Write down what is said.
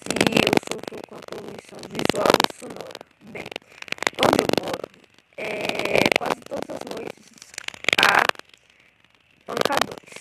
se eu sofro com a poluição visual e sonora. Bem, onde eu moro, é, quase todas as noites há pancadores.